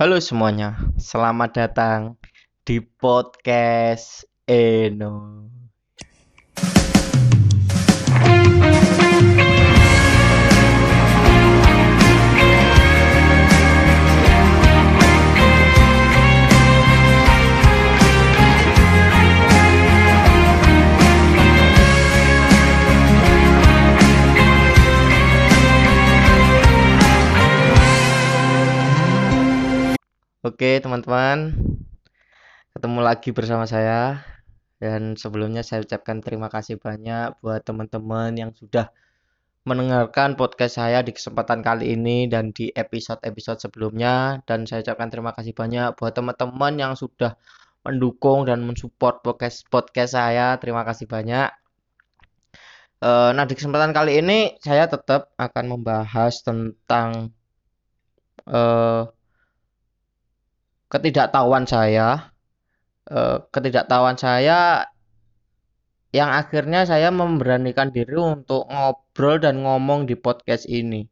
Halo semuanya, selamat datang di podcast Eno. Oke teman-teman, ketemu lagi bersama saya. Dan sebelumnya saya ucapkan terima kasih banyak buat teman-teman yang sudah mendengarkan podcast saya di kesempatan kali ini dan di episode-episode sebelumnya. Dan saya ucapkan terima kasih banyak buat teman-teman yang sudah mendukung dan mensupport podcast podcast saya. Terima kasih banyak. Eh, nah di kesempatan kali ini saya tetap akan membahas tentang eh, ketidaktahuan saya eh, ketidaktahuan saya yang akhirnya saya memberanikan diri untuk ngobrol dan ngomong di podcast ini.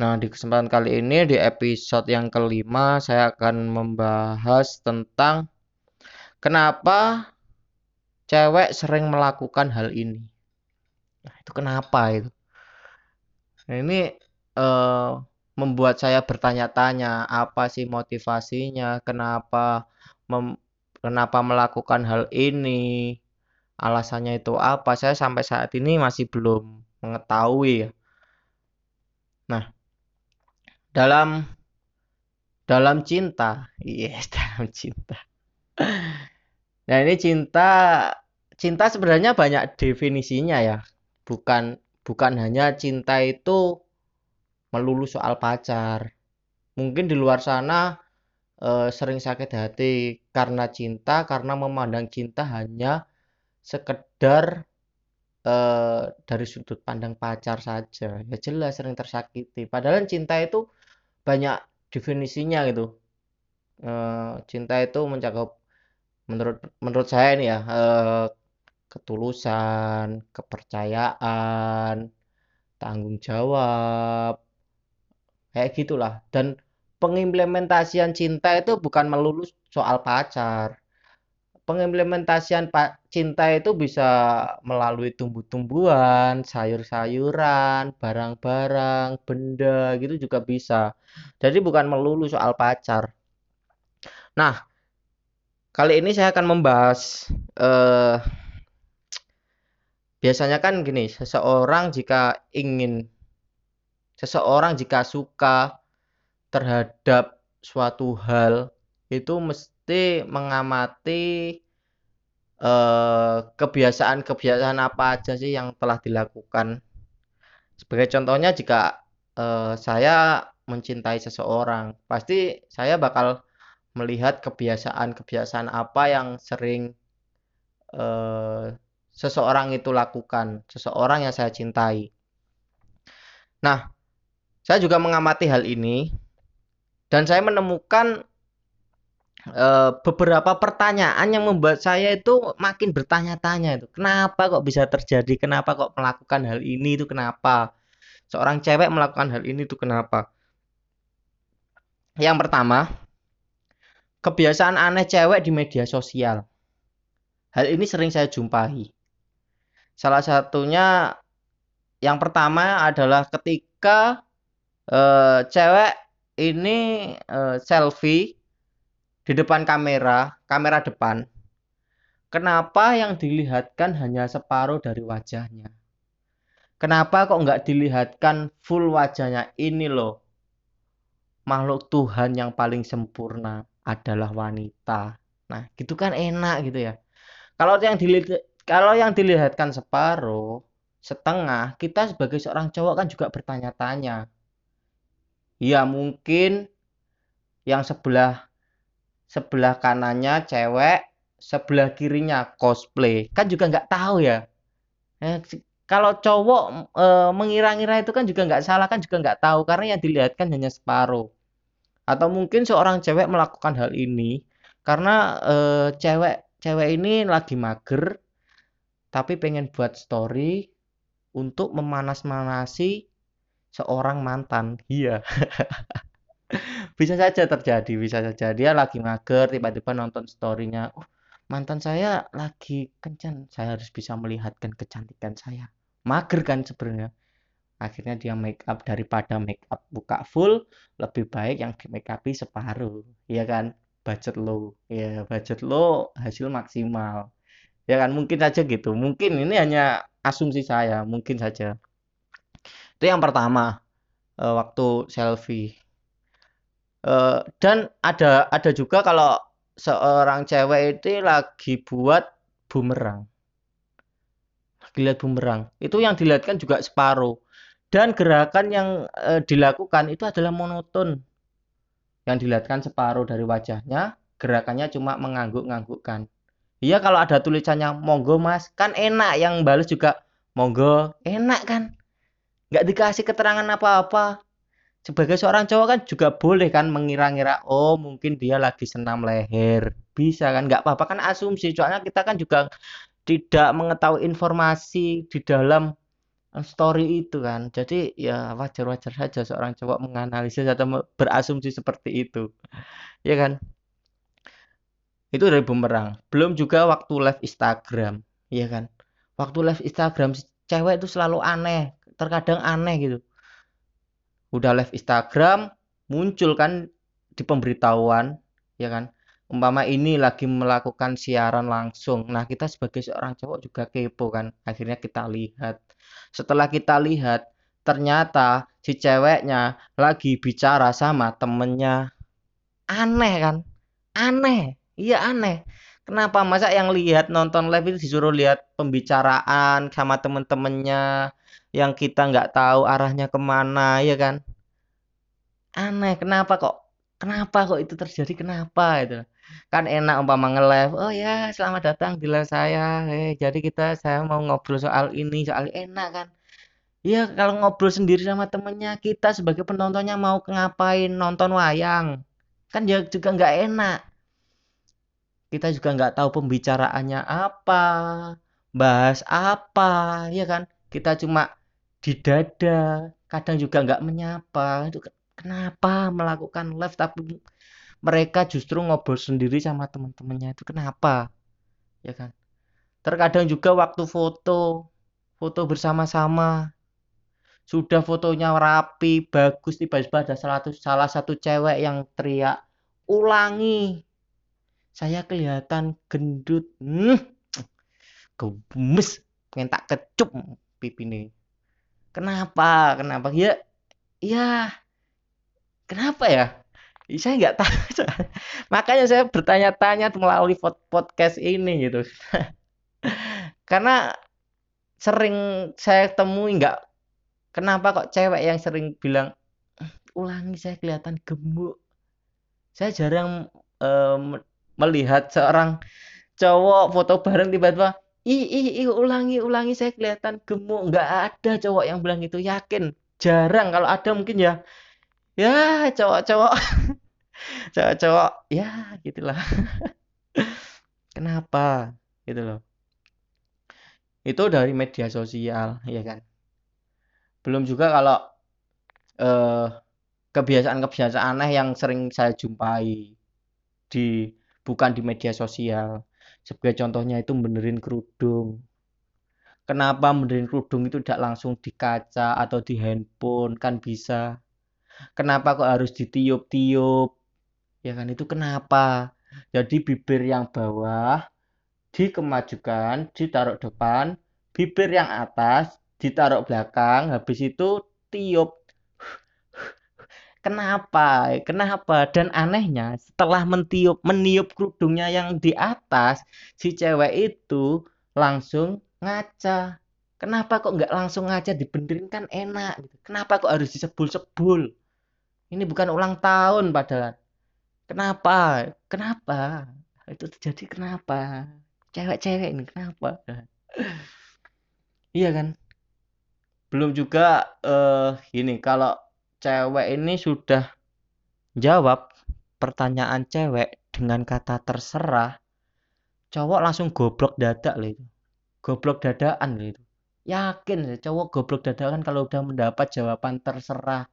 Nah, di kesempatan kali ini di episode yang kelima saya akan membahas tentang kenapa cewek sering melakukan hal ini. Nah, itu kenapa itu? Nah, ini eh, membuat saya bertanya-tanya apa sih motivasinya, kenapa mem- kenapa melakukan hal ini, alasannya itu apa? Saya sampai saat ini masih belum mengetahui. Nah, dalam dalam cinta, yes, dalam cinta. Nah, ini cinta cinta sebenarnya banyak definisinya ya. Bukan bukan hanya cinta itu melulu soal pacar. Mungkin di luar sana eh, sering sakit hati karena cinta, karena memandang cinta hanya sekedar eh, dari sudut pandang pacar saja. Ya jelas sering tersakiti. Padahal cinta itu banyak definisinya gitu. Eh, cinta itu mencakup menurut menurut saya ini ya eh, ketulusan, kepercayaan, tanggung jawab, kayak gitulah dan pengimplementasian cinta itu bukan melulu soal pacar pengimplementasian cinta itu bisa melalui tumbuh-tumbuhan, sayur-sayuran, barang-barang, benda gitu juga bisa. Jadi bukan melulu soal pacar. Nah, kali ini saya akan membahas eh, biasanya kan gini, seseorang jika ingin seseorang jika suka terhadap suatu hal itu mesti mengamati eh, kebiasaan-kebiasaan apa aja sih yang telah dilakukan. Sebagai contohnya jika eh, saya mencintai seseorang, pasti saya bakal melihat kebiasaan-kebiasaan apa yang sering eh, seseorang itu lakukan, seseorang yang saya cintai. Nah, saya juga mengamati hal ini dan saya menemukan e, beberapa pertanyaan yang membuat saya itu makin bertanya-tanya itu. Kenapa kok bisa terjadi? Kenapa kok melakukan hal ini itu kenapa? Seorang cewek melakukan hal ini itu kenapa? Yang pertama, kebiasaan aneh cewek di media sosial. Hal ini sering saya jumpai. Salah satunya yang pertama adalah ketika uh, cewek ini uh, selfie di depan kamera, kamera depan. Kenapa yang dilihatkan hanya separuh dari wajahnya? Kenapa kok nggak dilihatkan full wajahnya? Ini loh, makhluk Tuhan yang paling sempurna adalah wanita. Nah, gitu kan enak gitu ya. Kalau yang dilihat kalau yang dilihatkan separuh, setengah, kita sebagai seorang cowok kan juga bertanya-tanya ya mungkin yang sebelah sebelah kanannya cewek sebelah kirinya cosplay. Kan juga nggak tahu ya. Eh, kalau cowok e, mengira-ngira itu kan juga nggak salah kan juga nggak tahu. Karena yang dilihatkan hanya separuh. Atau mungkin seorang cewek melakukan hal ini karena e, cewek cewek ini lagi mager tapi pengen buat story untuk memanas-manasi seorang mantan. Iya. bisa saja terjadi bisa saja. Dia lagi mager tiba-tiba nonton storynya. Oh mantan saya lagi kencan. Saya harus bisa melihatkan kecantikan saya. Mager kan sebenarnya. Akhirnya dia make up daripada make up buka full lebih baik yang di make up separuh. Ya kan? Budget lo ya budget lo hasil maksimal. Ya kan? Mungkin saja gitu. Mungkin ini hanya asumsi saya. Mungkin saja itu yang pertama uh, waktu selfie. Uh, dan ada ada juga kalau seorang cewek itu lagi buat bumerang. Lagi lihat bumerang. Itu yang dilihatkan juga separuh. Dan gerakan yang uh, dilakukan itu adalah monoton. Yang dilihatkan separuh dari wajahnya gerakannya cuma mengangguk-nganggukkan iya kalau ada tulisannya monggo mas. Kan enak yang balas juga monggo. Enak kan nggak dikasih keterangan apa-apa. Sebagai seorang cowok kan juga boleh kan mengira-ngira oh mungkin dia lagi senam leher. Bisa kan nggak apa-apa kan asumsi. Soalnya kita kan juga tidak mengetahui informasi di dalam story itu kan. Jadi ya wajar-wajar saja seorang cowok menganalisis atau berasumsi seperti itu. Ya kan? Itu dari bumerang. Belum juga waktu live Instagram. Ya kan? Waktu live Instagram cewek itu selalu aneh terkadang aneh gitu udah live Instagram muncul kan di pemberitahuan ya kan umpama ini lagi melakukan siaran langsung nah kita sebagai seorang cowok juga kepo kan akhirnya kita lihat setelah kita lihat, ternyata si ceweknya lagi bicara sama temennya. Aneh kan? Aneh. Iya aneh. Kenapa masa yang lihat nonton live itu disuruh lihat pembicaraan sama temen-temennya yang kita nggak tahu arahnya ke mana, ya kan? Aneh. Kenapa kok? Kenapa kok itu terjadi? Kenapa itu? kan enak umpama nge-live oh ya selamat datang di live saya eh jadi kita saya mau ngobrol soal ini soal enak kan Iya kalau ngobrol sendiri sama temennya kita sebagai penontonnya mau ngapain nonton wayang kan ya juga nggak enak kita juga nggak tahu pembicaraannya apa bahas apa ya kan kita cuma di dada kadang juga nggak menyapa. Itu kenapa melakukan live? Tapi mereka justru ngobrol sendiri sama teman-temannya. Itu kenapa? Ya kan? Terkadang juga waktu foto foto bersama-sama. Sudah fotonya rapi bagus tiba-tiba ada salah satu, salah satu cewek yang teriak ulangi! Saya kelihatan gendut. Hmm, gemes. Pengen tak kecup pipi nih kenapa? Kenapa? Ya ya kenapa ya? Saya nggak tahu. Makanya saya bertanya-tanya melalui podcast ini gitu. Karena sering saya temui nggak kenapa kok cewek yang sering bilang ulangi saya kelihatan gemuk. Saya jarang um, melihat seorang cowok foto bareng tiba-tiba ih ih ih ulangi ulangi saya kelihatan gemuk. Nggak ada cowok yang bilang itu yakin? Jarang. Kalau ada mungkin ya ya cowok-cowok. Cowok-cowok ya gitulah. Kenapa? Gitu loh. Itu dari media sosial ya kan? Belum juga kalau eh, kebiasaan-kebiasaan aneh yang sering saya jumpai di bukan di media sosial sebagai contohnya itu benerin kerudung kenapa benerin kerudung itu tidak langsung di kaca atau di handphone kan bisa Kenapa kok harus ditiup-tiup? Ya kan itu kenapa? Jadi bibir yang bawah dikemajukan, ditaruh depan, bibir yang atas ditaruh belakang, habis itu tiup. Kenapa? Kenapa? Dan anehnya setelah mentiup meniup kerudungnya yang di atas, si cewek itu langsung ngaca. Kenapa kok nggak langsung ngaca dibenerin kan enak gitu. Kenapa kok harus disebul-sebul? Ini bukan ulang tahun padahal. Kenapa? Kenapa? Itu terjadi kenapa? Cewek-cewek ini kenapa? iya kan? Belum juga uh, ini kalau cewek ini sudah jawab pertanyaan cewek dengan kata terserah, cowok langsung goblok dadak loh itu. Goblok dadakan loh itu. Yakin cowok goblok dadakan kalau udah mendapat jawaban terserah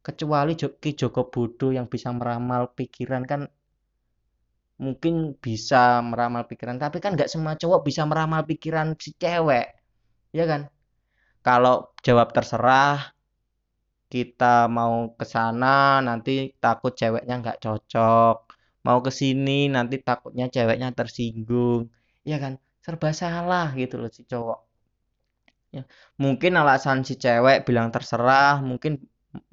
kecuali Ki Joko Bodo yang bisa meramal pikiran kan mungkin bisa meramal pikiran tapi kan nggak semua cowok bisa meramal pikiran si cewek ya kan kalau jawab terserah kita mau ke sana nanti takut ceweknya nggak cocok. Mau ke sini nanti takutnya ceweknya tersinggung. Ya kan? Serba salah gitu loh si cowok. Ya mungkin alasan si cewek bilang terserah mungkin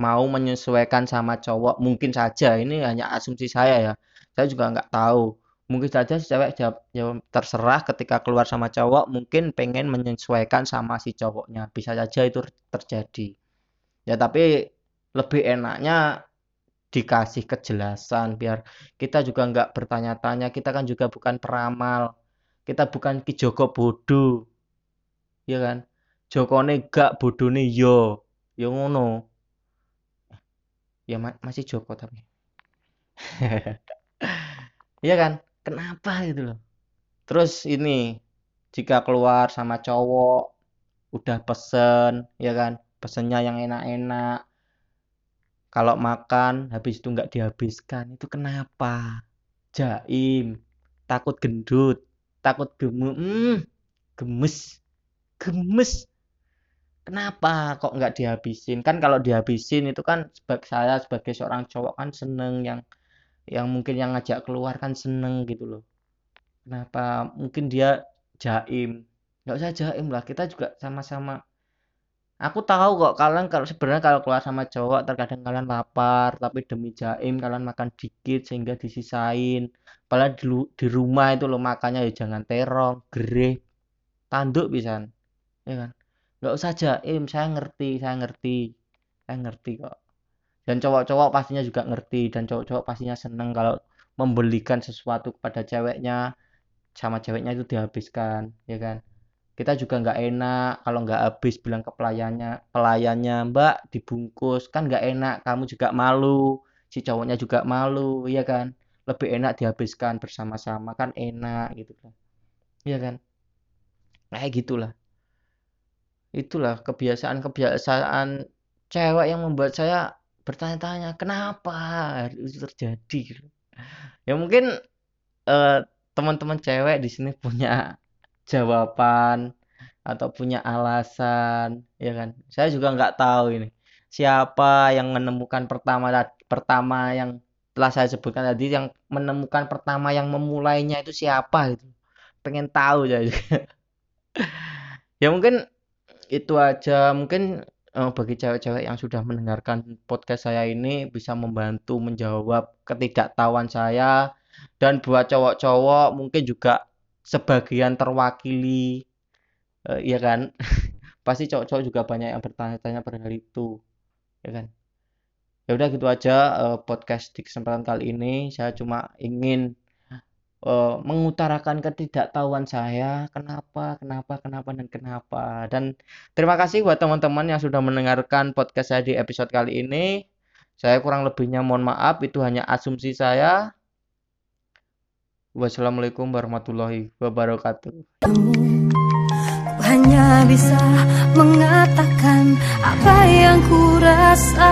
mau menyesuaikan sama cowok mungkin saja. Ini hanya asumsi saya ya. Saya juga nggak tahu. Mungkin saja si cewek jawab, jawab terserah ketika keluar sama cowok mungkin pengen menyesuaikan sama si cowoknya. Bisa saja itu terjadi ya tapi lebih enaknya dikasih kejelasan biar kita juga nggak bertanya-tanya. Kita kan juga bukan peramal. Kita bukan ki Joko bodoh ya kan? Jokone gak bodone yo. Yo ngono. Ya ma masih Joko tapi. Iya kan? Kenapa gitu loh? Terus ini jika keluar sama cowok udah pesen ya kan pesennya yang enak-enak. Kalau makan habis itu nggak dihabiskan. Itu kenapa? Jaim. Takut gendut. Takut gemuk. Hmm, gemes. Gemes. Kenapa kok nggak dihabisin? Kan kalau dihabisin itu kan sebagai saya sebagai seorang cowok kan seneng yang yang mungkin yang ngajak keluar kan seneng gitu loh. Kenapa? Mungkin dia jaim. Nggak usah jaim lah. Kita juga sama-sama aku tahu kok kalian kalau sebenarnya kalau keluar sama cowok terkadang kalian lapar tapi demi jaim kalian makan dikit sehingga disisain. Padahal di, di rumah itu loh makannya ya jangan terong gereh tanduk bisa ya kan? Nggak usah jaim saya ngerti saya ngerti saya ngerti kok. Dan cowok-cowok pastinya juga ngerti dan cowok-cowok pastinya seneng kalau membelikan sesuatu kepada ceweknya sama ceweknya itu dihabiskan ya kan kita juga nggak enak kalau nggak habis bilang ke pelayannya pelayannya mbak dibungkus. Kan nggak enak kamu juga malu si cowoknya juga malu ya kan? Lebih enak dihabiskan bersama-sama kan enak gitu kan. Ya kan? Kayak gitulah. Itulah kebiasaan-kebiasaan cewek yang membuat saya bertanya-tanya kenapa itu terjadi? Ya mungkin eh, teman-teman cewek di sini punya jawaban atau punya alasan ya kan? Saya juga nggak tahu ini. Siapa yang menemukan pertama pertama yang telah saya sebutkan tadi yang menemukan pertama yang memulainya itu siapa itu pengen tahu ya ya mungkin itu aja. Mungkin uh, bagi cewek-cewek yang sudah mendengarkan podcast saya ini bisa membantu menjawab ketidaktahuan saya. Dan buat cowok-cowok mungkin juga sebagian terwakili uh, ya kan? Pasti cowok-cowok juga banyak yang bertanya-tanya pada hal itu ya kan? Ya udah gitu aja uh, podcast di kesempatan kali ini. Saya cuma ingin uh, mengutarakan ketidaktahuan saya kenapa kenapa kenapa dan kenapa. Dan terima kasih buat teman-teman yang sudah mendengarkan podcast saya di episode kali ini. Saya kurang lebihnya mohon maaf itu hanya asumsi saya wassalamualaikum warahmatullahi wabarakatuh. Hanya bisa mengatakan apa yang ku rasa